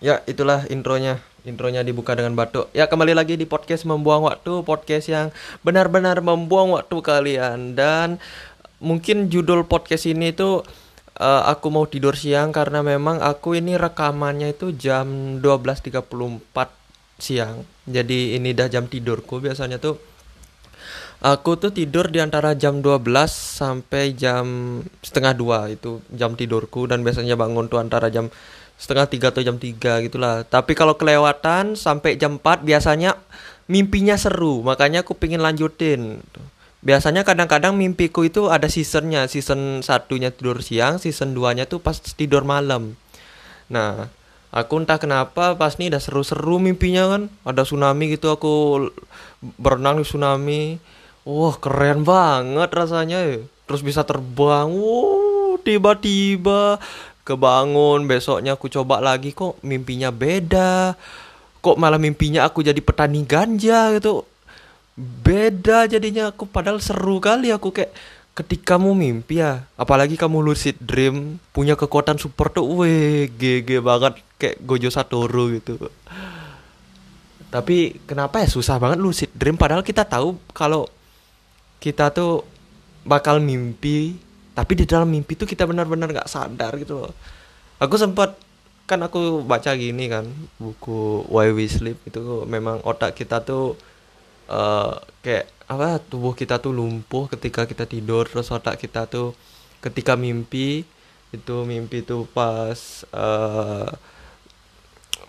Ya, itulah intronya. Intronya dibuka dengan batuk. Ya, kembali lagi di podcast Membuang Waktu, podcast yang benar-benar membuang waktu kalian dan mungkin judul podcast ini tuh eh, aku mau tidur siang karena memang aku ini rekamannya itu jam 12.34 siang. Jadi ini dah jam tidurku biasanya tuh Aku tuh tidur di antara jam 12 sampai jam setengah dua itu jam tidurku dan biasanya bangun tuh antara jam setengah tiga atau jam tiga gitulah. Tapi kalau kelewatan sampai jam 4 biasanya mimpinya seru, makanya aku pengen lanjutin. Biasanya kadang-kadang mimpiku itu ada seasonnya, season satunya tidur siang, season 2-nya tuh pas tidur malam. Nah, aku entah kenapa pas nih udah seru-seru mimpinya kan, ada tsunami gitu aku berenang di tsunami. Wah, keren banget rasanya ya. Terus bisa terbang. Wow, tiba-tiba kebangun. Besoknya aku coba lagi kok mimpinya beda. Kok malah mimpinya aku jadi petani ganja gitu. Beda jadinya aku padahal seru kali aku kayak ketika kamu mimpi ya, apalagi kamu lucid dream punya kekuatan super tuh, weh, GG banget kayak Gojo Satoru gitu. Tapi kenapa ya susah banget lucid dream padahal kita tahu kalau kita tuh bakal mimpi tapi di dalam mimpi tuh kita benar-benar nggak sadar gitu loh. Aku sempat kan aku baca gini kan buku Why We Sleep itu memang otak kita tuh eh, kayak apa tubuh kita tuh lumpuh ketika kita tidur terus otak kita tuh ketika mimpi itu mimpi tuh pas eh,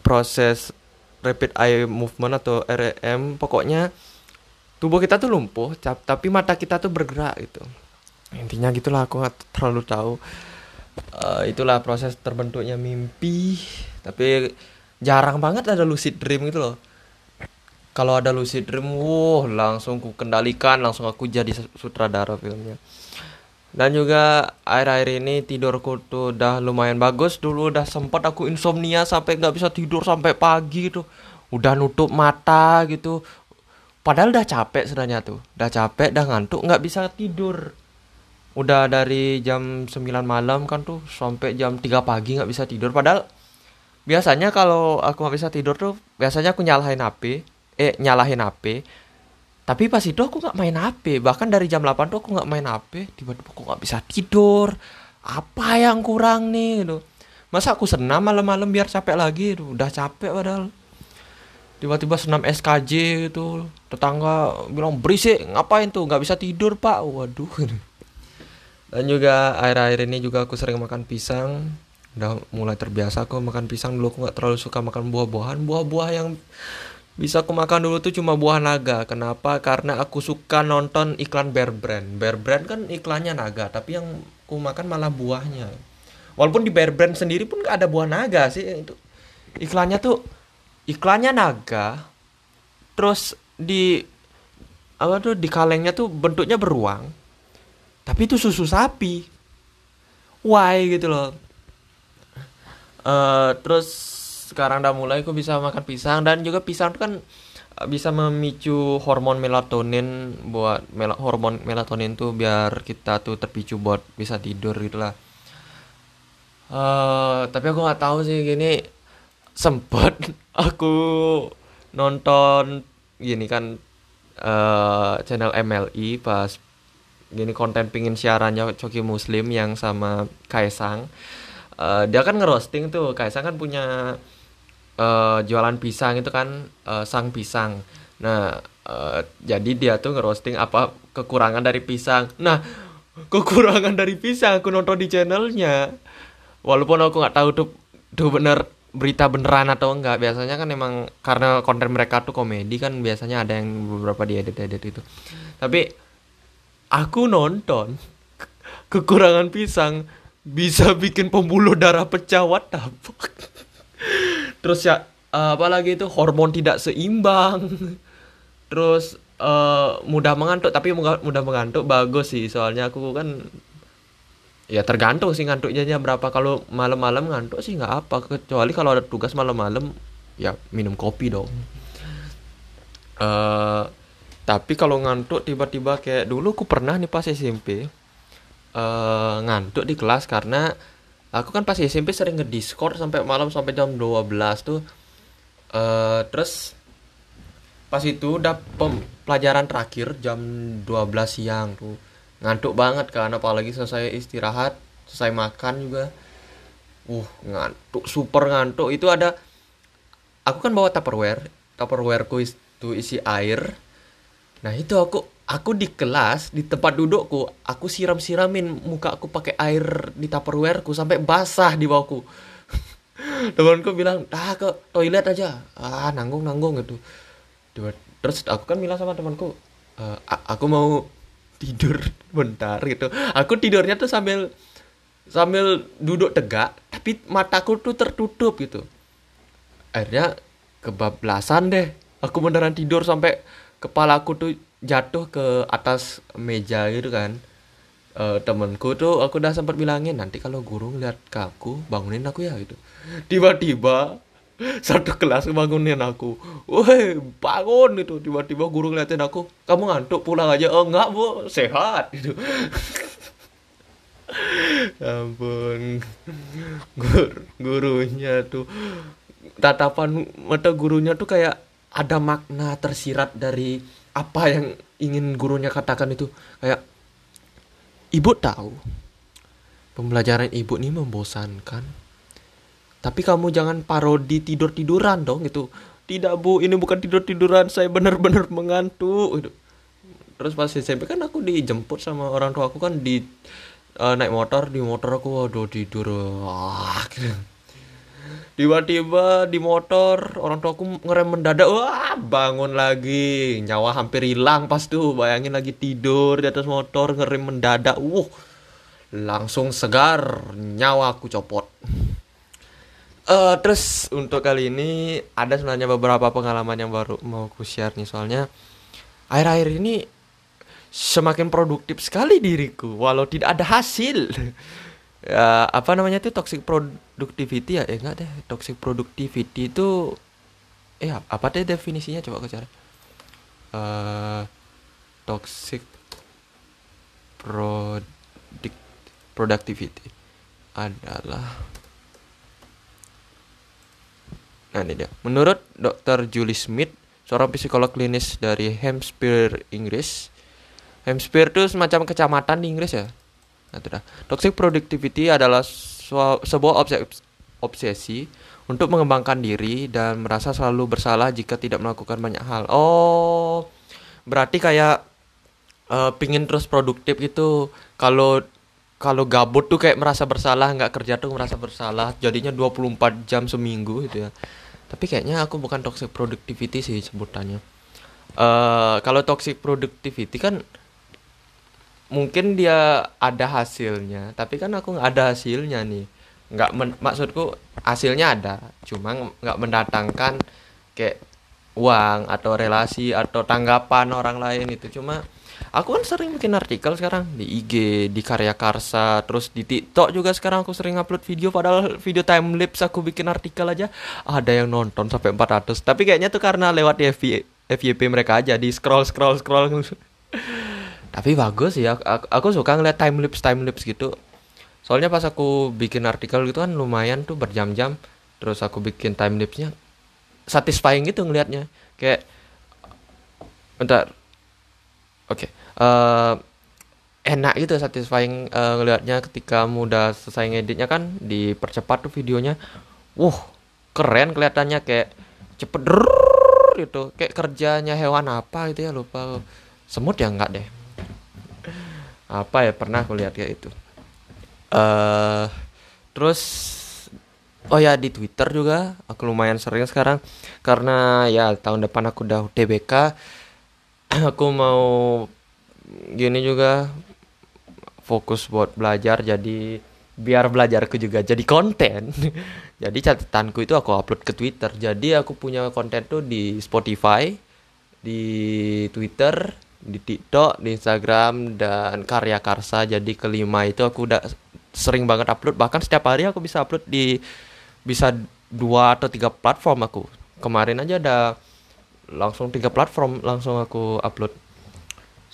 proses rapid eye movement atau REM pokoknya tubuh kita tuh lumpuh tapi mata kita tuh bergerak gitu intinya gitulah aku nggak terlalu tahu. Uh, itulah proses terbentuknya mimpi tapi jarang banget ada lucid dream gitu loh. Kalau ada lucid dream wow langsung ku kendalikan langsung aku jadi sutradara filmnya. Dan juga akhir-akhir ini tidurku tuh udah lumayan bagus. Dulu udah sempat aku insomnia sampai nggak bisa tidur sampai pagi tuh. Udah nutup mata gitu. Padahal udah capek sebenarnya tuh. Udah capek udah ngantuk nggak bisa tidur udah dari jam 9 malam kan tuh sampai jam 3 pagi nggak bisa tidur. Padahal biasanya kalau aku nggak bisa tidur tuh biasanya aku nyalahin HP eh nyalahin HP tapi pas itu aku nggak main HP bahkan dari jam 8 tuh aku nggak main HP tiba-tiba aku nggak bisa tidur. Apa yang kurang nih gitu. Masa aku senam malam-malam biar capek lagi tuh udah capek padahal. Tiba-tiba senam SKJ gitu. Tetangga bilang berisik ngapain tuh? Nggak bisa tidur pak. Waduh dan juga akhir-akhir ini juga aku sering makan pisang. Udah mulai terbiasa aku makan pisang. Dulu aku nggak terlalu suka makan buah-buahan. Buah-buah yang bisa aku makan dulu tuh cuma buah naga. Kenapa? Karena aku suka nonton iklan Bear Brand. Bear Brand kan iklannya naga tapi yang aku makan malah buahnya. Walaupun di Bear Brand sendiri pun gak ada buah naga sih. Itu iklannya tuh iklannya naga terus di apa tuh di kalengnya tuh bentuknya beruang tapi itu susu sapi. Why gitu loh. Uh, terus sekarang udah mulai aku bisa makan pisang. Dan juga pisang kan bisa memicu hormon melatonin buat mel hormon melatonin tuh biar kita tuh terpicu buat bisa tidur gitulah uh, tapi aku nggak tahu sih gini sempet aku nonton gini kan uh, channel MLI pas gini konten pingin siarannya Coki Muslim yang sama Kaisang. Uh, dia kan ngerosting tuh. Kaisang kan punya uh, jualan pisang itu kan uh, sang pisang. Nah uh, jadi dia tuh ngerosting apa kekurangan dari pisang. Nah kekurangan dari pisang aku nonton di channelnya. Walaupun aku nggak tahu tuh tuh bener berita beneran atau enggak. Biasanya kan emang karena konten mereka tuh komedi kan biasanya ada yang beberapa diedit edit itu. Tapi aku nonton kekurangan pisang bisa bikin pembuluh darah pecah what terus ya apalagi itu? Hormon tidak seimbang. Terus uh, mudah mengantuk tapi mudah mengantuk bagus sih. Soalnya aku kan ya tergantung sih ngantuknya berapa. Kalau malam-malam ngantuk sih nggak apa. Kecuali kalau ada tugas malam-malam ya minum kopi dong. Uh, tapi kalau ngantuk tiba-tiba kayak dulu aku pernah nih pas SMP uh, ngantuk di kelas karena aku kan pas SMP sering ngediscord sampai malam sampai jam 12 tuh eh terus pas itu udah pelajaran terakhir jam 12 siang tuh. Ngantuk banget kan apalagi selesai istirahat selesai makan juga. Uh ngantuk super ngantuk. Itu ada aku kan bawa tupperware. Tupperwareku itu isi air nah itu aku aku di kelas di tempat dudukku aku siram siramin muka aku pakai air di tupperwareku sampai basah di bawahku. Temanku bilang ah ke toilet aja. Ah nanggung nanggung gitu terus aku kan bilang sama temanku "Eh, a- aku mau tidur bentar gitu. Aku tidurnya tuh sambil sambil duduk tegak tapi mataku tuh tertutup gitu. Akhirnya kebablasan deh aku beneran tidur sampai kepalaku tuh jatuh ke atas meja gitu kan. Eh, temenku tuh aku udah sempat bilangin nanti kalau guru ngeliat ke aku bangunin aku ya gitu. Tiba-tiba satu kelas bangunin aku. Woi bangun gitu. Tiba-tiba guru ngeliatin aku kamu ngantuk pulang aja. Oh enggak bu. Sehat gitu. Ya ampun. Gur, gurunya tuh tatapan mata gurunya tuh kayak ada makna tersirat dari apa yang ingin gurunya katakan itu. Kayak ibu tahu pembelajaran ibu ini membosankan. Tapi kamu jangan parodi tidur tiduran dong gitu. Tidak bu ini bukan tidur tiduran saya benar-benar mengantuk gitu. terus pas SMP kan aku dijemput sama orang tua aku kan di eh, naik motor di motor aku waduh tidur. Wah gitu. Tiba-tiba di motor orang tua aku ngerem mendadak wah bangun lagi. Nyawa hampir hilang pas tuh bayangin lagi tidur di atas motor ngerem mendadak. Wuh langsung segar nyawa aku copot. Eh terus untuk kali ini ada sebenarnya beberapa pengalaman yang baru mau aku share nih soalnya akhir-akhir ini semakin produktif sekali diriku walau tidak ada hasil. Ya apa namanya itu toxic productivity ya eh enggak deh toxic productivity itu eh apa deh definisinya coba cari eh toxic product productivity adalah Nah ini dia. Menurut Dr. Julie Smith, seorang psikolog klinis dari Hampshire, Inggris. Hampshire itu semacam kecamatan di Inggris ya. Nah, itu dah. Toxic productivity adalah sebuah obses- obsesi untuk mengembangkan diri dan merasa selalu bersalah jika tidak melakukan banyak hal. Oh, berarti kayak eh, pingin terus produktif gitu. Kalau kalau gabut tuh kayak merasa bersalah, nggak kerja tuh merasa bersalah. Jadinya 24 jam seminggu gitu ya. Tapi kayaknya aku bukan toxic productivity sih sebutannya. eh kalau toxic productivity kan mungkin dia ada hasilnya, tapi kan aku nggak ada hasilnya nih. Nggak maksudku hasilnya ada, cuma nggak mendatangkan kayak uang atau relasi atau tanggapan orang lain itu. Cuma aku kan sering bikin artikel sekarang di IG di Karya Karsa terus di TikTok juga sekarang aku sering upload video padahal video time lapse aku bikin artikel aja ada yang nonton sampai 400 tapi kayaknya tuh karena lewat di FY FYP mereka aja di scroll scroll scroll tapi bagus ya aku, suka ngeliat time lapse time lapse gitu. Soalnya pas aku bikin artikel gitu kan lumayan tuh berjam-jam. Terus aku bikin time lapse-nya satisfying gitu ngelihatnya kayak bentar. Oke eh enak gitu satisfying eh, ngelihatnya ketika kamu udah selesai ngeditnya kan dipercepat tuh videonya. Wuh keren kelihatannya kayak cepet gitu. Kayak kerjanya hewan apa gitu ya lupa semut ya enggak deh apa ya pernah aku lihat kayak itu. Eh terus oh ya di Twitter juga aku lumayan sering sekarang. Karena ya tahun depan aku udah UTBK aku mau gini juga fokus buat belajar jadi biar belajarku juga jadi konten. Jadi catatanku itu aku upload ke Twitter. Jadi aku punya konten tuh di Spotify di Twitter di TikTok di Instagram dan karya karsa jadi kelima itu aku udah sering banget upload. Bahkan setiap hari aku bisa upload di bisa dua atau tiga platform aku. Kemarin aja ada langsung tiga platform langsung aku upload.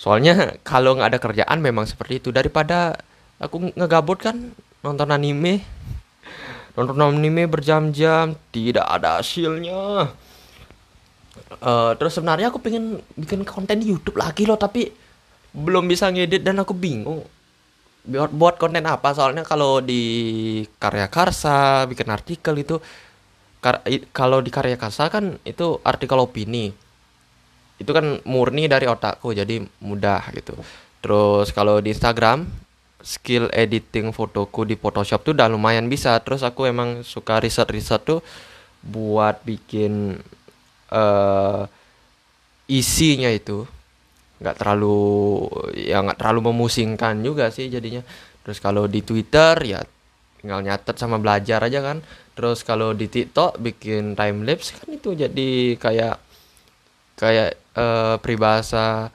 Soalnya kalau nggak ada kerjaan memang seperti itu. Daripada aku ngegabut kan nonton anime. Nonton anime berjam-jam tidak ada hasilnya uh, terus sebenarnya aku pengen bikin konten di YouTube lagi loh tapi belum bisa ngedit dan aku bingung buat buat konten apa. Soalnya kalau di karya karsa bikin artikel itu kar, kalau di karya karsa kan itu artikel opini. Itu kan murni dari otakku jadi mudah gitu. Terus kalau di Instagram skill editing fotoku di Photoshop tuh udah lumayan bisa. Terus aku emang suka riset riset tuh buat bikin uh, isinya itu nggak terlalu ya nggak terlalu memusingkan juga sih jadinya. Terus kalau di Twitter ya tinggal nyatet sama belajar aja kan. Terus kalau di TikTok bikin time lapse kan itu jadi kayak kayak uh, peribahasa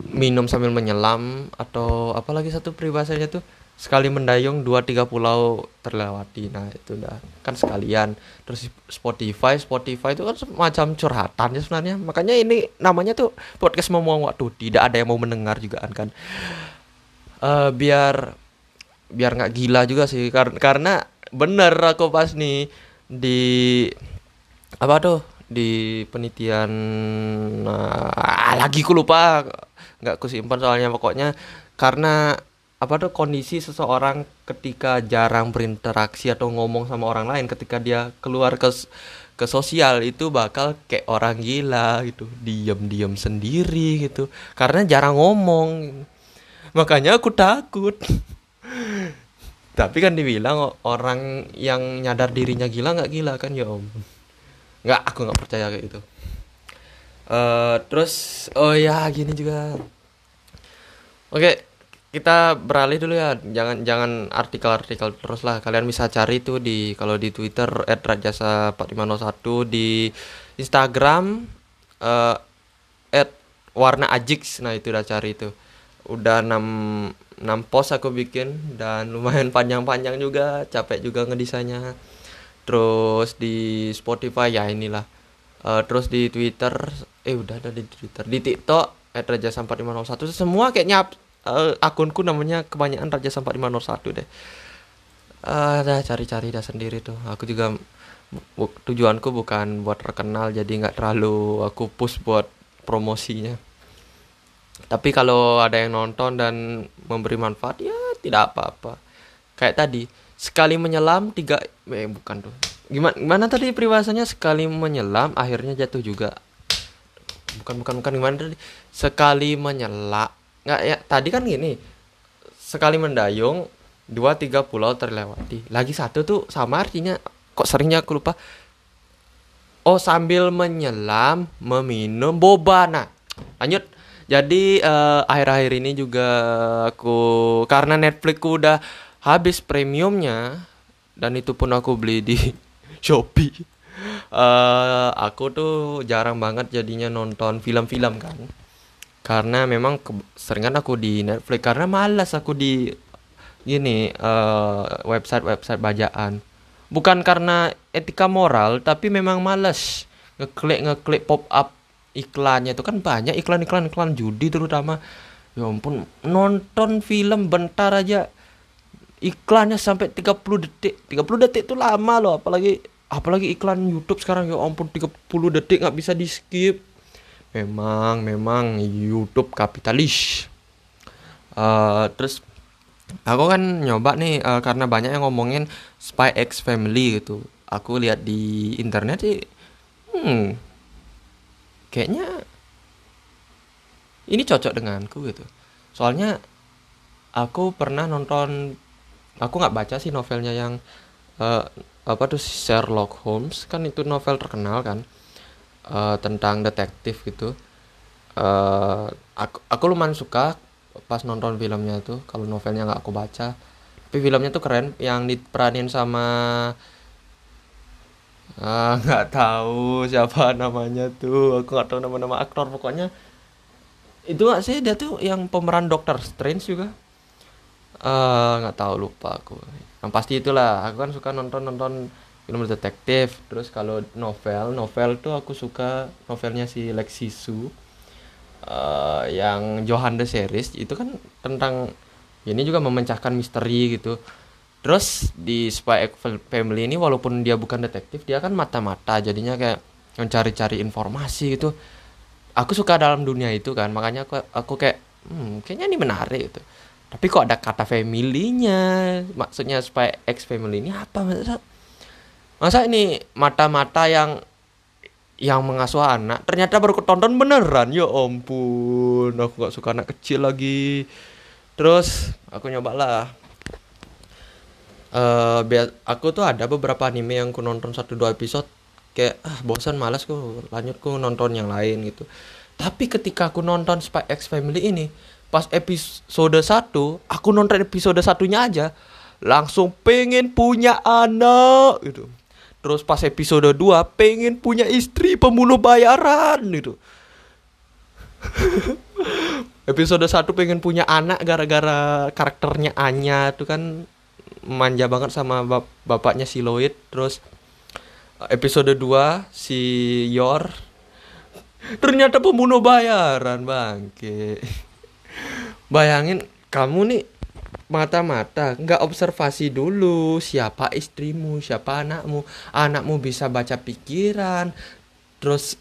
minum sambil menyelam atau apalagi satu peribahasanya tuh sekali mendayung dua tiga pulau terlewati. Nah itu udah kan sekalian. Terus Spotify Spotify itu kan semacam curhatan ya sebenarnya. Makanya ini namanya tuh podcast mau waktu. Tidak ada yang mau mendengar juga kan uh, biar biar nggak gila juga sih. Karena karena bener aku pas nih di apa tuh? Di penelitian uh, lagi ku lupa. Nggak kusimpan soalnya. Pokoknya karena apa tuh kondisi seseorang ketika jarang berinteraksi atau ngomong sama orang lain ketika dia keluar ke ke sosial itu bakal kayak orang gila gitu diam-diam sendiri gitu karena jarang ngomong. Makanya aku takut. Tapi kan dibilang orang yang nyadar dirinya gila nggak gila kan ya om. Nggak aku nggak percaya kayak gitu. Uh, terus oh ya gini juga. Oke okay kita beralih dulu ya. Jangan jangan artikel-artikel terus lah. Kalian bisa cari tuh di kalau di Twitter @rajasa4501 di Instagram uh, warna ajix nah itu udah cari itu udah 6 6 post aku bikin dan lumayan panjang-panjang juga. Capek juga ngedesainnya terus di Spotify ya inilah. Uh, terus di Twitter eh udah ada di Twitter. Di TikTok @rajasa4501 semua kayaknya uh, akunku namanya kebanyakan Raja Sampai 501 deh. Uh, dah cari-cari dah sendiri tuh. Aku juga bu, tujuanku bukan buat terkenal jadi nggak terlalu aku push buat promosinya. Tapi kalau ada yang nonton dan memberi manfaat ya tidak apa-apa. Kayak tadi sekali menyelam tiga eh bukan tuh. Gimana gimana tadi peribahasanya sekali menyelam akhirnya jatuh juga. Bukan bukan bukan gimana tadi? Sekali menyelam nggak ya tadi kan gini. Sekali mendayung dua tiga pulau terlewati. Lagi satu tuh sama artinya. Kok seringnya aku lupa? Oh sambil menyelam meminum boba nah lanjut. Jadi uh, akhir-akhir ini juga aku karena Netflixku udah habis premiumnya dan itu pun aku beli di Shopee. Uh, aku tuh jarang banget jadinya nonton film-film kan karena memang seringan aku di Netflix. Karena malas aku di gini uh, website-website bajaan. Bukan karena etika moral tapi memang malas ngeklik ngeklik pop up iklannya itu kan banyak iklan-iklan iklan judi terutama. Ya ampun nonton film bentar aja iklannya sampai 30 detik. 30 detik itu lama loh apalagi apalagi iklan YouTube sekarang. Ya ampun 30 detik nggak bisa di skip memang memang YouTube kapitalis. Uh, terus aku kan nyoba nih uh, karena banyak yang ngomongin Spy X Family gitu. Aku lihat di internet sih hmm kayaknya ini cocok denganku gitu. Soalnya aku pernah nonton aku nggak baca sih novelnya yang uh, apa tuh Sherlock Holmes kan itu novel terkenal kan uh, tentang detektif gitu. Uh, aku aku lumayan suka pas nonton filmnya tuh kalau novelnya nggak aku baca. Tapi filmnya tuh keren yang diperanin sama ah, nggak uh, tahu siapa namanya tuh. Aku nggak tahu nama-nama aktor. Pokoknya itu gak sih? Dia tuh yang pemeran Doctor Strange juga. Nggak uh, tahu lupa aku. Yang pasti itulah. Aku kan suka nonton nonton film detektif terus kalau novel novel tuh aku suka novelnya si Lexi Su uh, yang Johan the Series itu kan tentang ini juga memecahkan misteri gitu. Terus di Spy X Family ini walaupun dia bukan detektif dia kan mata-mata jadinya kayak mencari-cari informasi gitu. Aku suka dalam dunia itu kan makanya aku aku kayak hmm, kayaknya ini menarik gitu. Tapi kok ada kata family-nya? Maksudnya Spy X Family ini apa masa ini mata-mata yang yang mengasuh anak ternyata baru ketonton beneran. Ya ampun aku gak suka anak kecil lagi. Terus aku nyobalah. Uh, aku tuh ada beberapa anime yang ku nonton satu dua episode kayak ah bosan malas ku lanjut ku nonton yang lain gitu. Tapi ketika aku nonton Spy X Family ini pas episode satu aku nonton episode satunya aja langsung pengen punya anak gitu terus pas episode 2 pengen punya istri pembunuh bayaran gitu. Episode 1 pengen punya anak gara-gara karakternya Anya tuh kan manja banget sama bap bapaknya si Lloyd. Terus episode 2 si Yor ternyata pembunuh bayaran bangke. Bayangin kamu nih mata-mata. Nggak observasi dulu siapa istrimu siapa anakmu. Anakmu bisa baca pikiran terus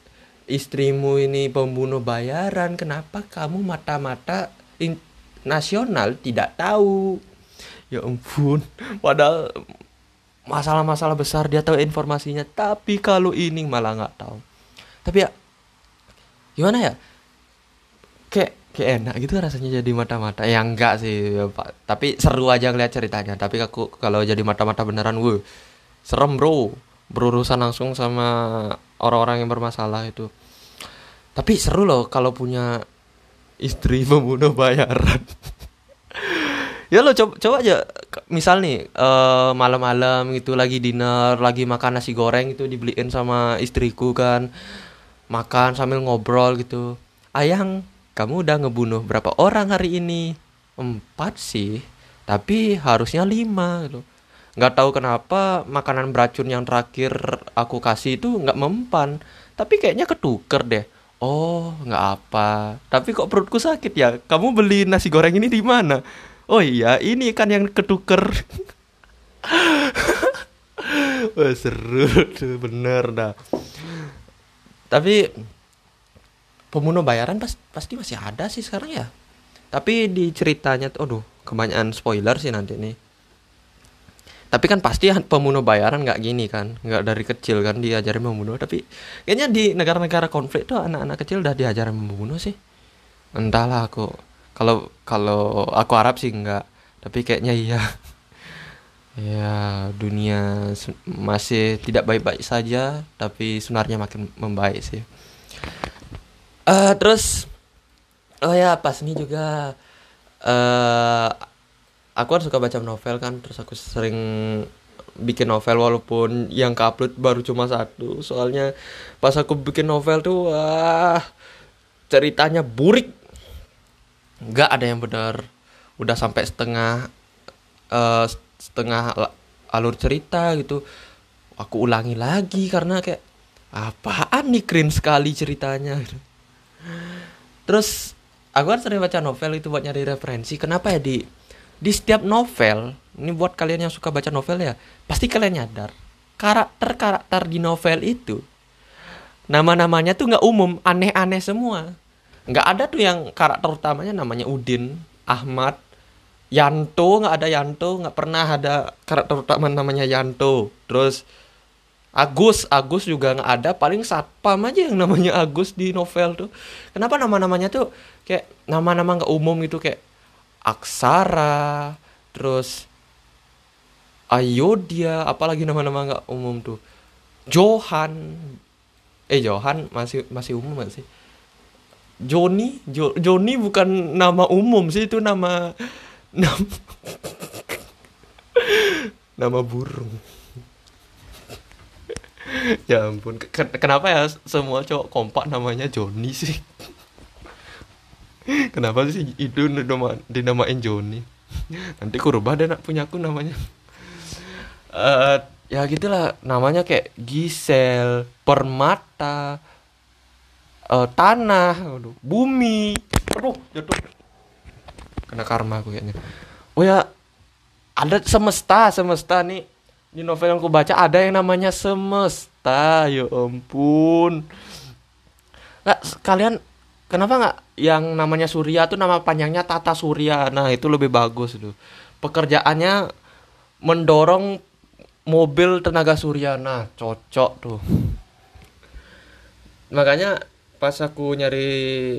istrimu ini pembunuh bayaran. Kenapa kamu mata-mata nasional tidak tahu? Ya ampun padahal masalah-masalah besar dia tahu informasinya. Tapi kalau ini malah nggak tahu. Tapi ya gimana ya? Kayak kayak enak gitu rasanya jadi mata-mata. Ya enggak sih ya, pak. Tapi seru aja ngeliat ceritanya. Tapi aku kalau jadi mata-mata beneran gue serem bro. Berurusan langsung sama orang-orang yang bermasalah itu. Tapi seru loh kalau punya istri pembunuh bayaran. Ya lo coba coba aja. Misal nih uh, malam-malam gitu lagi dinner lagi makan nasi goreng itu dibeliin sama istriku kan. Makan sambil ngobrol gitu. Ayang kamu udah ngebunuh berapa orang hari ini? Empat sih tapi harusnya lima gitu. Nggak tahu kenapa makanan beracun yang terakhir aku kasih itu nggak mempan. Tapi kayaknya ketuker deh. Oh nggak apa. Tapi kok perutku sakit ya? Kamu beli nasi goreng ini di mana? Oh iya ini kan yang ketuker. Wah seru. Bener dah. Tapi pembunuh bayaran pas, pasti masih ada sih sekarang ya. Tapi di ceritanya tuh aduh kebanyakan spoiler sih nanti nih. Tapi kan pasti pembunuh bayaran nggak gini kan nggak dari kecil kan diajarin membunuh. Tapi kayaknya di negara-negara konflik tuh anak-anak kecil udah diajarin membunuh sih. Entahlah aku kalau kalau aku Arab sih nggak. Tapi kayaknya iya. Ya dunia masih tidak baik-baik saja tapi sebenarnya makin membaik sih uh, terus oh ya pas ini juga uh, aku kan suka baca novel kan terus aku sering bikin novel walaupun yang ke upload baru cuma satu. Soalnya pas aku bikin novel tuh wah ceritanya burik. Nggak ada yang benar. Udah sampai setengah uh, setengah alur cerita gitu. Aku ulangi lagi karena kayak apaan nih keren sekali ceritanya terus aku kan sering baca novel itu buat nyari referensi. Kenapa ya di di setiap novel ini buat kalian yang suka baca novel ya pasti kalian nyadar karakter karakter di novel itu nama-namanya tuh nggak umum aneh-aneh semua. Nggak ada tuh yang karakter utamanya namanya Udin Ahmad Yanto nggak ada Yanto nggak pernah ada karakter utama namanya Yanto. Terus Agus Agus juga nggak ada. Paling satpam aja yang namanya Agus di novel tuh. Kenapa nama-namanya tuh kayak nama-nama nggak umum gitu? Kayak Aksara terus Ayodhya apalagi nama-nama nggak umum tuh. Johan. Eh Johan masih masih umum gak sih? Joni jo, Joni bukan nama umum sih itu nama nama nama burung ya ampun kenapa ya semua cowok kompak namanya Joni sih Kenapa sih itu nama dinamain Joni? Nanti ku rubah deh nak punya aku namanya. Uh, ya gitulah namanya kayak Gisel, Permata, uh, tanah, aduh, bumi. Aduh, jatuh. Kena karma aku kayaknya. oh ya ada semesta semesta nih di novel yang aku baca ada yang namanya semesta ya ampun. Nggak kalian kenapa nggak yang namanya Surya tuh nama panjangnya Tata Surya? Nah itu lebih bagus tuh pekerjaannya mendorong mobil tenaga surya. Nah cocok tuh. Makanya pas aku nyari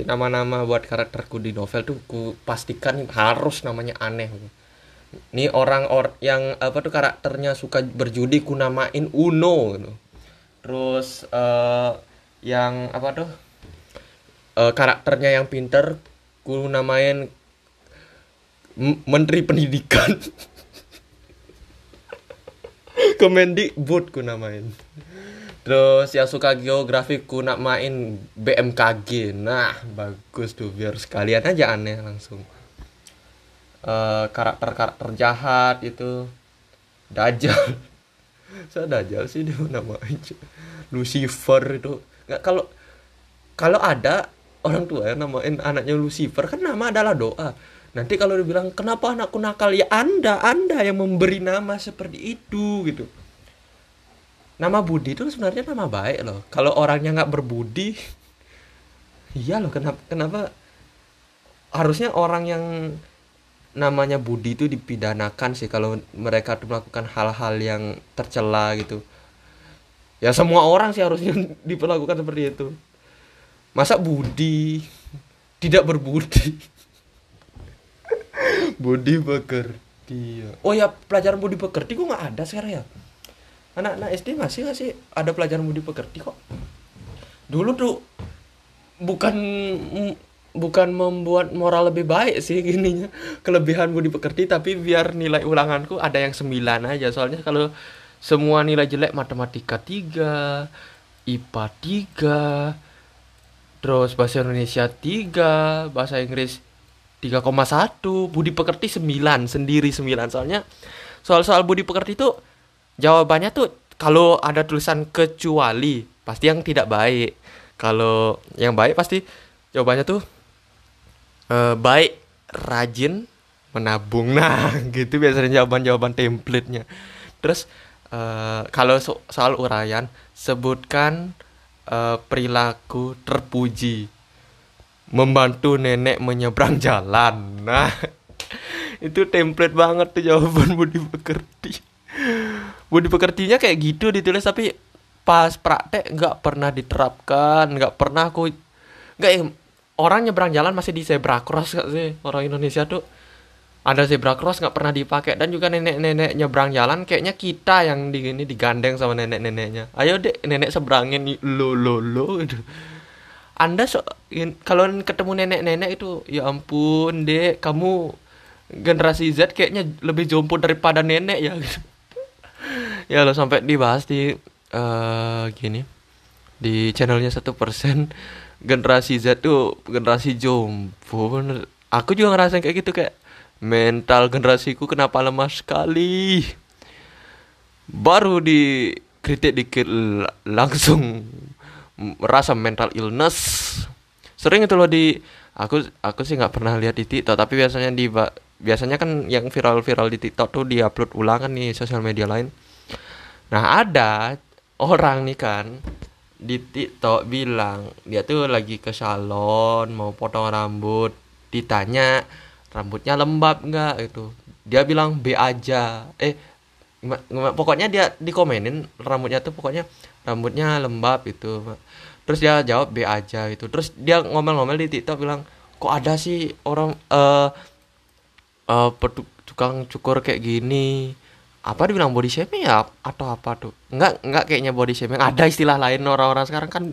nama-nama buat karakterku di novel tuh ku pastikan harus namanya aneh ini orang or yang apa tuh karakternya suka berjudi ku namain Uno gitu. terus uh, yang apa tuh uh, karakternya yang pinter ku namain Menteri Pendidikan Kemendikbud ku namain Terus yang suka geografi ku nak main BMKG. Nah, bagus tuh biar sekalian aja aneh langsung. Karakter karakter-karakter jahat itu Dajjal. Saya Dajjal sih dia nama aja. Lucifer itu. Nggak kalau kalau ada orang tua yang namain anaknya Lucifer kan nama adalah doa. Nanti kalau dibilang kenapa anakku nakal ya Anda, Anda yang memberi nama seperti itu gitu nama Budi itu sebenarnya nama baik loh kalau orangnya nggak berbudi iya loh kenapa kenapa harusnya orang yang namanya Budi itu dipidanakan sih kalau mereka tuh melakukan hal-hal yang tercela gitu. Ya semua orang sih harusnya diperlakukan seperti itu. Masa Budi? Tidak berbudi. Budi bekerti oh ya pelajaran Budi bekerti kok nggak ada sekarang ya? Anak-anak SD masih nggak sih? Ada pelajaran budi pekerti kok? Dulu tuh bukan bukan membuat moral lebih baik sih gininya. Kelebihan budi pekerti tapi biar nilai ulanganku ada yang sembilan aja. Soalnya kalau semua nilai jelek matematika tiga IPA tiga terus bahasa Indonesia tiga bahasa Inggris 3,1 budi pekerti 9 sendiri 9 soalnya soal-soal budi pekerti itu jawabannya tuh kalau ada tulisan kecuali pasti yang tidak baik. Kalau yang baik pasti jawabannya tuh uh, baik rajin menabung. Nah gitu biasanya jawaban-jawaban template-nya. Terus uh, kalau so soal uraian sebutkan uh, perilaku terpuji. Membantu nenek menyeberang jalan. Nah itu template banget tuh jawaban budi pekerti. Budi pekertinya kayak gitu ditulis tapi pas praktek nggak pernah diterapkan nggak pernah aku nggak orang nyebrang jalan masih di zebra cross gak sih? Orang Indonesia tuh. Ada zebra cross nggak pernah dipakai. Dan juga nenek-nenek nyebrang jalan kayaknya kita yang di ini digandeng sama nenek-neneknya. Ayo dek nenek seberangin. Lo lo lo gitu. Anda so, kalau ketemu nenek-nenek itu ya ampun dek kamu generasi Z kayaknya lebih jompo daripada nenek ya. Gitu ya lo sampai dibahas di uh, gini di channelnya satu persen generasi Z tuh generasi jompo bener. Aku juga ngerasain kayak gitu kayak mental generasiku kenapa lemah sekali. Baru di kritik dikit langsung merasa mental illness. Sering itu loh di aku aku sih nggak pernah lihat di TikTok tapi biasanya di biasanya kan yang viral-viral di TikTok tuh diupload ulangan nih sosial media lain. Nah ada orang nih kan di TikTok bilang dia tuh lagi ke salon mau potong rambut. Ditanya rambutnya lembab nggak? Itu dia bilang B aja. Eh pokoknya dia dikomenin rambutnya tuh pokoknya rambutnya lembab itu terus dia jawab B aja itu terus dia ngomel-ngomel di TikTok bilang kok ada sih orang eh uh, uh, tukang cukur kayak gini apa dibilang body shaming ya atau apa tuh nggak nggak kayaknya body shaming. Ada istilah lain orang-orang sekarang kan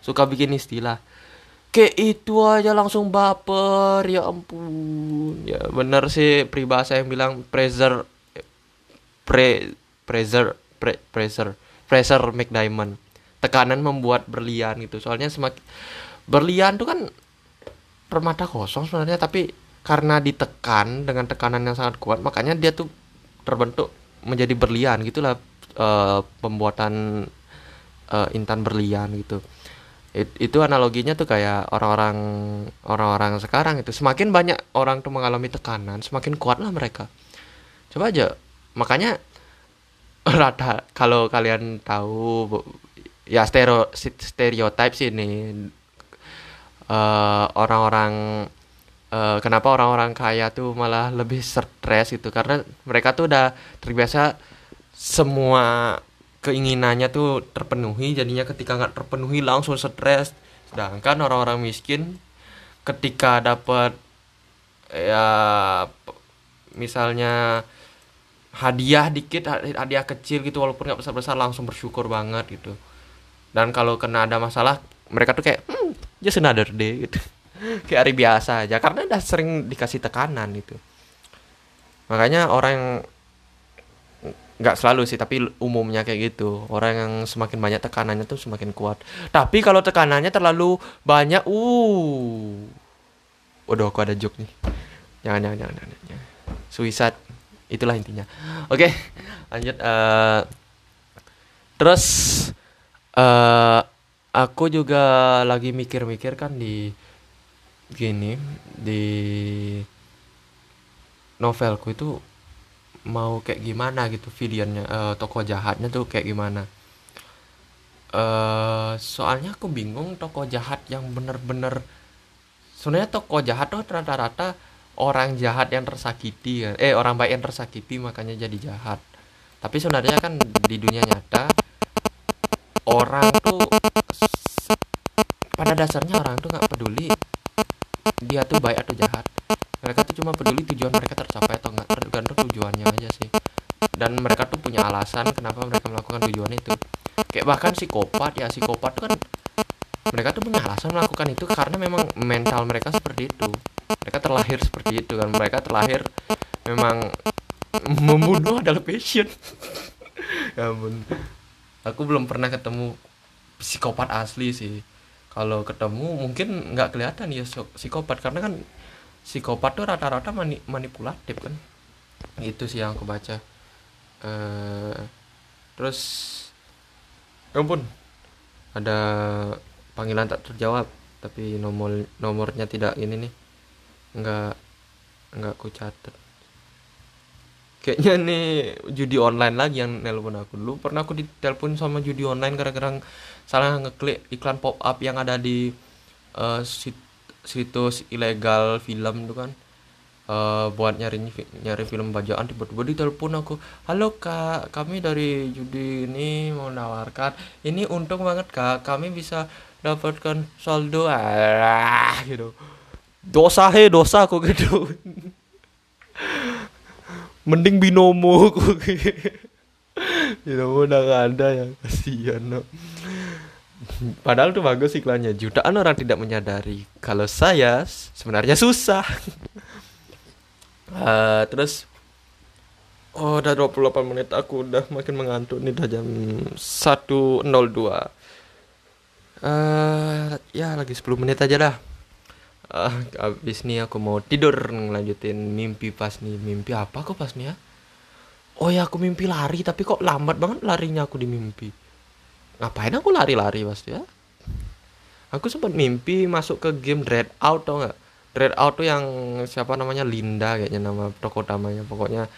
suka bikin istilah. Kayak itu aja langsung baper ya ampun. Ya bener sih pribahasa yang bilang pressure pre pressure pre, pressure pressure make diamond. Tekanan membuat berlian gitu. Soalnya semakin berlian tuh kan permata kosong sebenarnya tapi karena ditekan dengan tekanan yang sangat kuat makanya dia tuh terbentuk menjadi berlian gitulah uh, pembuatan uh, intan berlian gitu. It- itu analoginya tuh kayak orang-orang orang-orang sekarang itu. Semakin banyak orang tuh mengalami tekanan semakin kuatlah mereka. Coba aja makanya rata kalau kalian tahu ya stereo stereotype sih ini eh, orang-orang eh, kenapa orang-orang kaya tuh malah lebih stres gitu? Karena mereka tuh udah terbiasa semua keinginannya tuh terpenuhi jadinya ketika nggak terpenuhi langsung stres. Sedangkan orang-orang miskin ketika dapat ya misalnya hadiah dikit ha- hadiah kecil gitu walaupun nggak besar-besar langsung bersyukur banget gitu. Dan kalau kena ada masalah mereka tuh kayak hmm, just another day gitu kayak hari biasa aja karena udah sering dikasih tekanan gitu makanya orang yang nggak selalu sih tapi umumnya kayak gitu orang yang semakin banyak tekanannya tuh semakin kuat tapi kalau tekanannya terlalu banyak uh Waduh, aku ada joke nih. Jangan, jangan, jangan, jangan. jangan. Suicide. Itulah intinya. Oke, lanjut. eh terus eh aku juga lagi mikir-mikir kan di gini di novelku itu mau kayak gimana gitu villainnya eh tokoh jahatnya tuh kayak gimana. Eh soalnya aku bingung tokoh jahat yang bener-bener sebenarnya tokoh jahat tuh rata-rata orang jahat yang tersakiti kan eh orang baik yang tersakiti makanya jadi jahat. Tapi sebenarnya kan di dunia nyata orang tuh pada dasarnya orang tuh nggak peduli dia tuh baik atau jahat? Mereka tuh cuma peduli tujuan mereka tercapai atau enggak tergantung tujuannya aja sih. Dan mereka tuh punya alasan kenapa mereka melakukan tujuan itu. Kayak bahkan psikopat ya psikopat tuh kan mereka tuh punya alasan melakukan itu karena memang mental mereka seperti itu. Mereka terlahir seperti itu kan. Mereka terlahir memang membunuh adalah passion. Ya ampun. Aku belum pernah ketemu psikopat asli sih kalau ketemu mungkin nggak kelihatan ya psikopat. Karena kan psikopat tuh rata-rata mani- manipulatif kan? Itu sih yang aku baca. Eh terus ya ampun ada panggilan tak terjawab tapi nomor nomornya tidak ini nih. Nggak nggak aku catat kayaknya nih judi online lagi yang nelpon aku dulu. Pernah aku ditelepon sama judi online gara-gara salah ngeklik iklan pop up yang ada di sit- situs ilegal film itu kan. Eh, buat nyari nyari film bajaan tiba-tiba ditelepon aku halo kak kami dari judi ini mau nawarkan ini untung banget kak kami bisa dapatkan saldo. Ah gitu. Dosa he dosa aku gitu mending binomo binomo udah gak ada ya kasihan no. padahal tuh bagus iklannya. Jutaan orang tidak menyadari kalau saya sebenarnya susah. Eh, terus oh udah 28 menit aku udah makin mengantuk nih udah jam 1.02 eh ya lagi 10 menit aja dah Ah, abis nih aku mau tidur ngelanjutin mimpi pas nih. Mimpi apa aku pas nih ya? Oh ya aku mimpi lari tapi kok lambat banget larinya aku di mimpi. Ngapain aku lari-lari pasti ya? Aku sempat mimpi masuk ke game Dread Out tau nggak? Dread Out tuh yang siapa namanya? Linda kayaknya nama tokoh utamanya. Pokoknya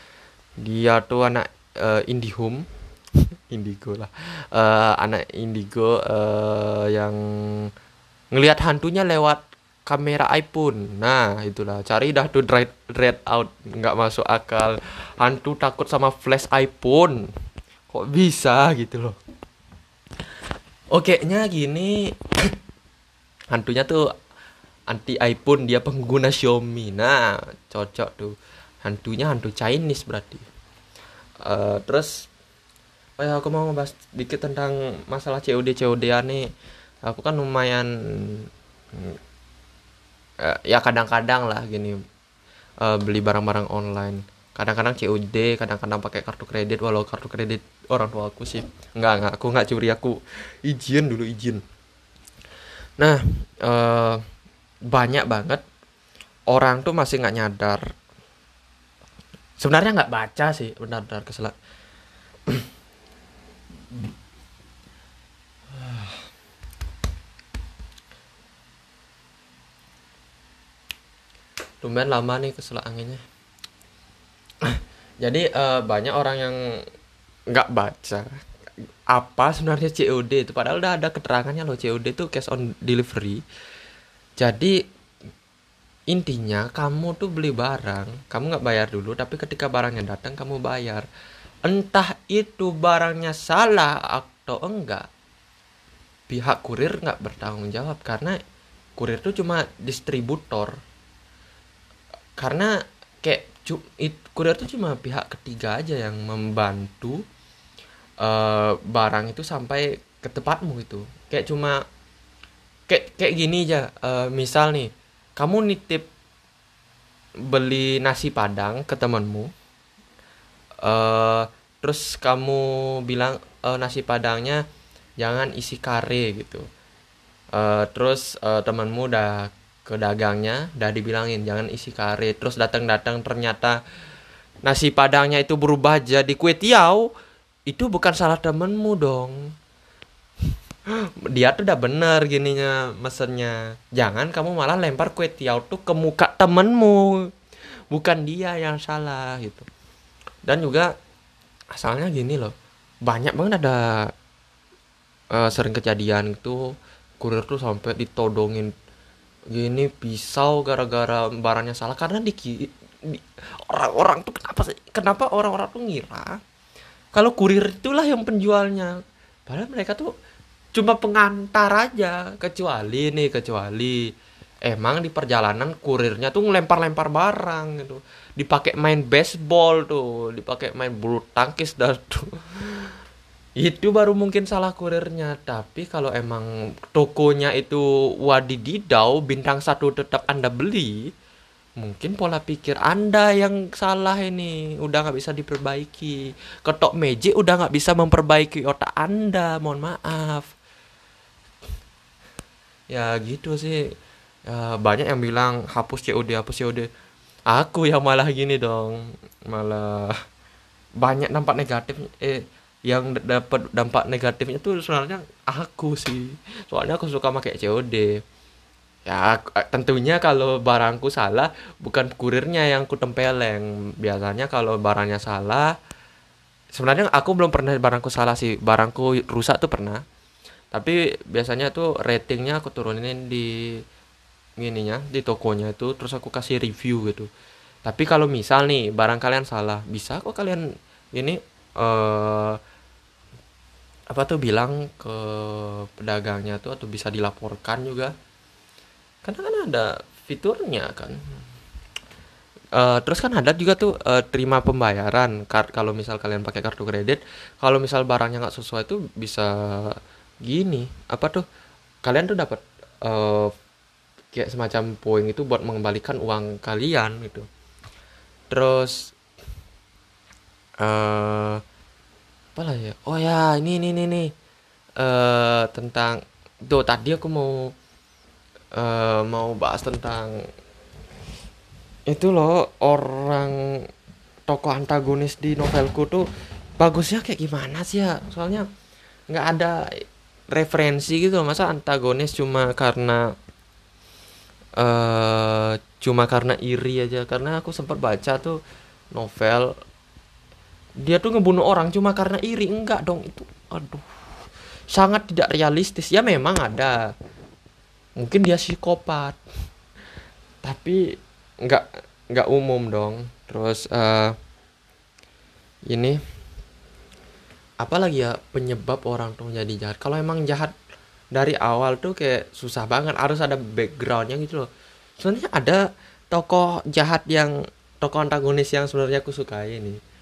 dia tuh anak eh, Indihome. Indigo lah. Eh, anak Indigo eh, yang ngelihat hantunya lewat kamera iPhone. Nah itulah. Cari dah tuh Dread, Dread Out. Nggak masuk akal. Hantu takut sama flash iPhone. Kok bisa gitu loh. Oke nya gini. Hantunya tuh anti iPhone. Dia pengguna Xiaomi. Nah cocok tuh. Hantunya hantu Chinese berarti. Eh, terus oh ya aku mau ngebahas dikit tentang masalah COD COD nih aku kan lumayan eh, ya kadang-kadang lah gini eh, beli barang-barang online. Kadang-kadang COD kadang-kadang pakai kartu kredit walau kartu kredit orang tua aku sih. Nggak nggak aku nggak curi aku izin dulu izin. Nah eh, banyak banget orang tuh masih nggak nyadar. Sebenarnya nggak baca sih benar-benar kesel lumayan lama nih keselak anginnya. Jadi uh, banyak orang yang nggak baca apa sebenarnya COD itu. Padahal udah ada keterangannya loh COD itu cash on delivery. Jadi intinya kamu tuh beli barang kamu nggak bayar dulu tapi ketika barangnya datang kamu bayar. Entah itu barangnya salah atau enggak pihak kurir nggak bertanggung jawab. Karena kurir itu cuma distributor karena kayak kurir itu cuma pihak ketiga aja yang membantu uh, barang itu sampai ke tempatmu itu kayak cuma kayak kayak gini aja uh, misal nih kamu nitip beli nasi padang ke temanmu uh, terus kamu bilang uh, nasi padangnya jangan isi kare gitu. Uh, terus uh, temanmu udah ke dagangnya udah dibilangin jangan isi kare terus datang-datang ternyata nasi padangnya itu berubah jadi kue tiaw. Itu bukan salah temenmu dong. Dia tuh udah bener gininya mesennya. Jangan kamu malah lempar kue tiaw tuh ke muka temenmu. Bukan dia yang salah gitu. Dan juga asalnya gini loh. Banyak banget ada uh, sering kejadian itu kurir tuh sampai ditodongin gini pisau gara-gara barangnya salah. Karena di orang-orang tuh kenapa sih? Kenapa orang-orang tuh ngira kalau kurir itulah yang penjualnya? Padahal mereka tuh cuma pengantar aja. Kecuali nih kecuali emang di perjalanan kurirnya tuh ngelempar-lempar barang gitu. Dipakai main baseball tuh dipakai main bulu tangkis dah tuh itu baru mungkin salah kurirnya tapi kalau emang tokonya itu wadididau bintang satu tetap anda beli mungkin pola pikir anda yang salah ini. Udah nggak bisa diperbaiki. Ketok magic udah nggak bisa memperbaiki otak anda mohon maaf. Ya gitu sih. Ya, banyak yang bilang hapus COD hapus COD aku yang malah gini dong. Malah banyak dampak negatif. Eh yang dapat dampak negatifnya tuh sebenarnya aku sih. Soalnya aku suka pakai COD ya tentunya kalau barangku salah bukan kurirnya yang ku tempeleng. Biasanya kalau barangnya salah sebenarnya aku belum pernah barangku salah sih. Barangku rusak tuh pernah. Tapi biasanya tuh ratingnya aku turunin di gininya di tokonya itu terus aku kasih review gitu. Tapi kalau misal nih barang kalian salah bisa kok kalian ini uh, apa tuh bilang ke pedagangnya tuh atau bisa dilaporkan juga. Karena kan ada fiturnya kan. Uh, terus kan ada juga tuh uh, terima pembayaran kalau misal kalian pakai kartu kredit kalau misal barangnya nggak sesuai tuh bisa gini apa tuh kalian tuh dapat uh, kayak semacam poin itu buat mengembalikan uang kalian gitu. Terus uh, apa lah ya? Oh ya ini ini ini nih uh, tentang tuh tadi aku mau uh, mau bahas tentang itu loh orang tokoh antagonis di novelku tuh bagusnya kayak gimana sih ya? Soalnya nggak ada referensi gitu masa antagonis cuma karena uh, cuma karena iri aja. Karena aku sempat baca tuh novel dia tuh ngebunuh orang cuma karena iri. Enggak dong itu aduh. Sangat tidak realistis. Ya memang ada. Mungkin dia psikopat. Tapi nggak nggak umum dong. Terus uh, ini. Apalagi ya penyebab orang tuh jadi jahat? Kalau emang jahat dari awal tuh kayak susah banget. Harus ada backgroundnya gitu loh. Sebenarnya ada tokoh jahat yang tokoh antagonis yang sebenarnya aku suka ini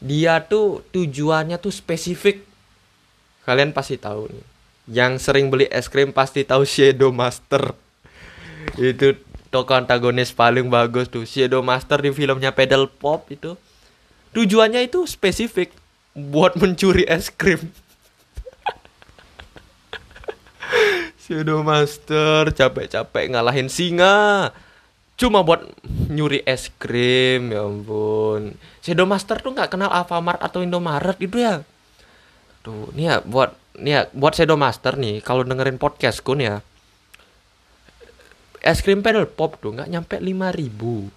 dia tuh tujuannya tuh spesifik. Kalian pasti tahu nih. Yang sering beli es krim pasti tahu Shadow Master. Itu tokoh antagonis paling bagus tuh. Shadow Master di filmnya Pedal Pop itu. Tujuannya itu spesifik buat mencuri es krim. Shadow Master capek-capek ngalahin singa cuma buat nyuri es krim ya ampun. Shadow Master tuh nggak kenal Alfamart atau Indomaret itu ya? Tuh nih ya buat nih ya buat Shadow Master nih kalau dengerin podcastku nih ya. Es krim pedal pop tuh nggak nyampe 5000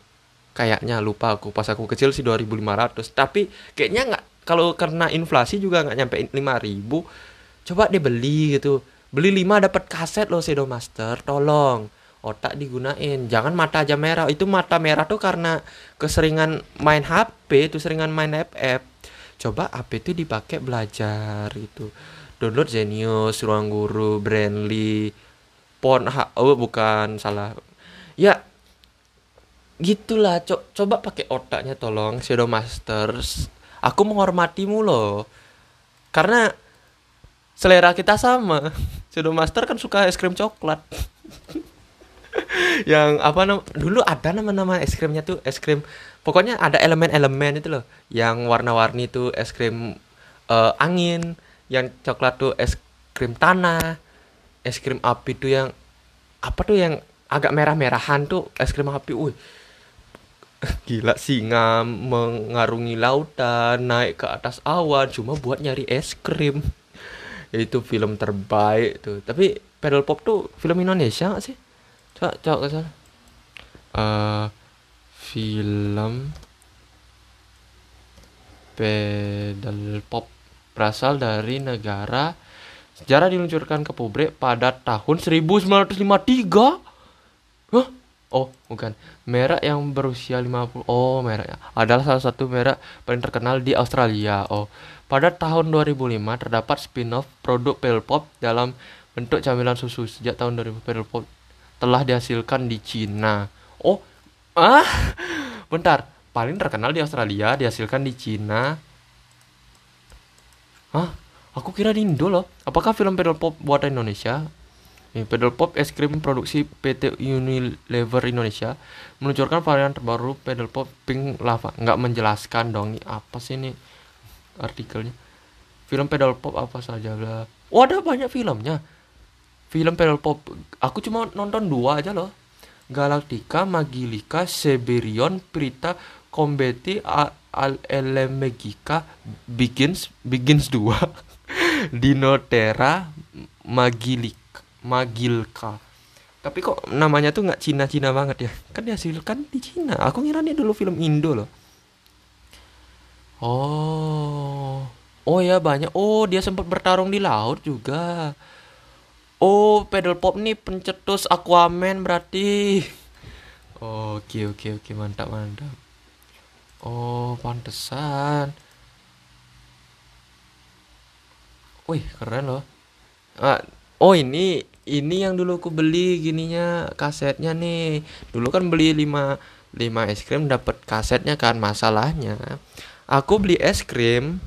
kayaknya lupa aku pas aku kecil sih 2500 tapi kayaknya nggak kalau karena inflasi juga nggak nyampe 5000 coba deh beli gitu. Beli 5 dapat kaset loh Shadow Master tolong otak digunain. Jangan mata aja merah. Itu mata merah tuh karena keseringan main HP itu seringan main FF coba HP itu dipakai belajar gitu download Zenius Ruang Guru Brandly Pon oh bukan salah. Ya gitulah. Co coba pakai otaknya tolong Shadow Masters. Aku menghormatimu loh. Karena selera kita sama. Shadow Master kan suka es krim coklat yang apa nam dulu ada nama-nama es krimnya tuh es krim pokoknya ada elemen-elemen itu loh. Yang warna-warni tuh es krim uh, angin yang coklat tuh es krim tanah es krim api tuh yang apa tuh yang agak merah-merahan tuh es krim api. Wih gila singa mengarungi lautan naik ke atas awan cuma buat nyari es krim. Itu film terbaik tuh. Tapi pedal pop tuh film Indonesia gak sih coba coba ke sana uh, film pedal pop berasal dari negara sejarah diluncurkan ke publik pada tahun 1953 Hah? Oh, bukan. Merek yang berusia 50. Oh, merek adalah salah satu merek paling terkenal di Australia. Oh, pada tahun 2005 terdapat spin-off produk Pale Pop dalam bentuk camilan susu. Sejak tahun 2000 Pale Pop telah dihasilkan di Cina. Oh, ah, bentar. Paling terkenal di Australia, dihasilkan di Cina. Hah? Aku kira di Indo loh. Apakah film pedal pop buatan Indonesia? Nih, pedal pop es krim produksi PT Unilever Indonesia meluncurkan varian terbaru pedal pop pink lava. Nggak menjelaskan dong nih apa sih ini artikelnya. Film pedal pop apa saja lah. Oh ada banyak filmnya film pedal pop. Aku cuma nonton dua aja loh. Galactica Magilica Seberion Prita Combeti Al Elemegika Begins Begins 2 Dinotera Magilica Magilka tapi kok namanya tuh nggak Cina-Cina banget ya? Kan dihasilkan di Cina. Aku ngira nih dulu film Indo loh. Oh. Oh ya banyak. Oh dia sempat bertarung di laut juga Oh, pedal pop nih pencetus Aquaman berarti. Oke, oke, oke, mantap, mantap. Oh, pantesan. Wih, keren loh. Ah, oh, ini ini yang dulu aku beli gininya kasetnya nih. Dulu kan beli 5 5 es krim dapat kasetnya kan masalahnya. Aku beli es krim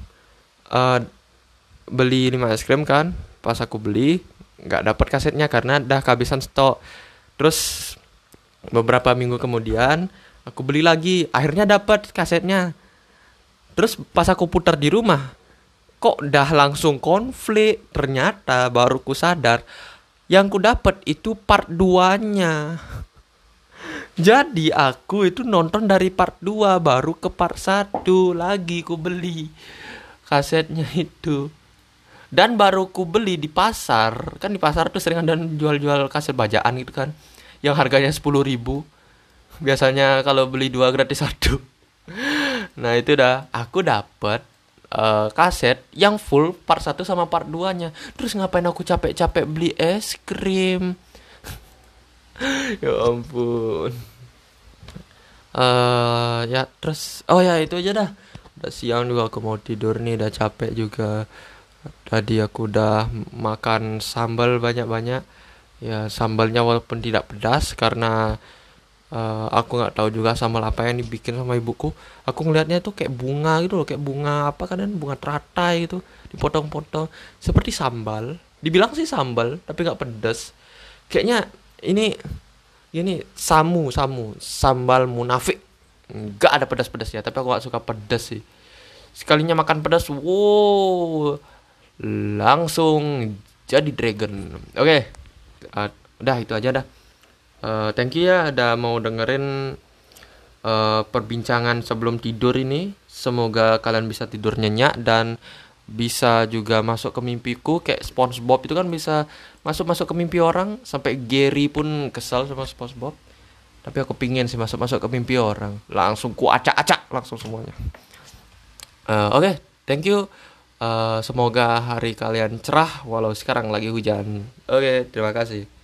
uh, beli 5 es krim kan. Pas aku beli nggak dapat kasetnya karena dah kehabisan stok. Terus beberapa minggu kemudian aku beli lagi akhirnya dapat kasetnya. Terus pas aku putar di rumah kok dah langsung konflik? Ternyata baru ku sadar yang ku dapat itu part 2 nya jadi aku itu nonton dari part 2 baru ke part 1 lagi ku beli kasetnya itu dan baru ku beli di pasar kan di pasar tuh sering ada jual-jual kaset bajaan gitu kan yang harganya sepuluh ribu. Biasanya kalau beli dua gratis satu. Nah itu dah. Aku dapet uh, kaset yang full part satu sama part 2 nya terus ngapain aku capek-capek beli es krim? Ya ampun. Uh, ya terus oh ya itu aja dah. Udah siang juga aku mau tidur nih udah capek juga tadi aku udah makan sambal banyak-banyak. Ya sambalnya walaupun tidak pedas karena uh, aku nggak tahu juga sambal apa yang dibikin sama ibuku. Aku ngelihatnya itu kayak bunga gitu loh kayak bunga apa kan bunga teratai gitu dipotong-potong. Seperti sambal dibilang sih sambal tapi nggak pedas. Kayaknya ini ini samu samu sambal munafik. Nggak ada pedas-pedasnya tapi aku gak suka pedas sih. Sekalinya makan pedas wow langsung jadi dragon. Oke. Okay. uh, udah itu aja dah. Uh, thank you ya udah mau dengerin uh, perbincangan sebelum tidur ini. Semoga kalian bisa tidur nyenyak dan bisa juga masuk ke mimpiku. Kayak SpongeBob itu kan bisa masuk-masuk ke mimpi orang sampai Gary pun kesal sama SpongeBob. Tapi aku pingin sih masuk-masuk ke mimpi orang. Langsung ku acak-acak langsung semuanya. Uh, oke okay, thank you uh, semoga hari kalian cerah walau sekarang lagi hujan. Oke okay, terima kasih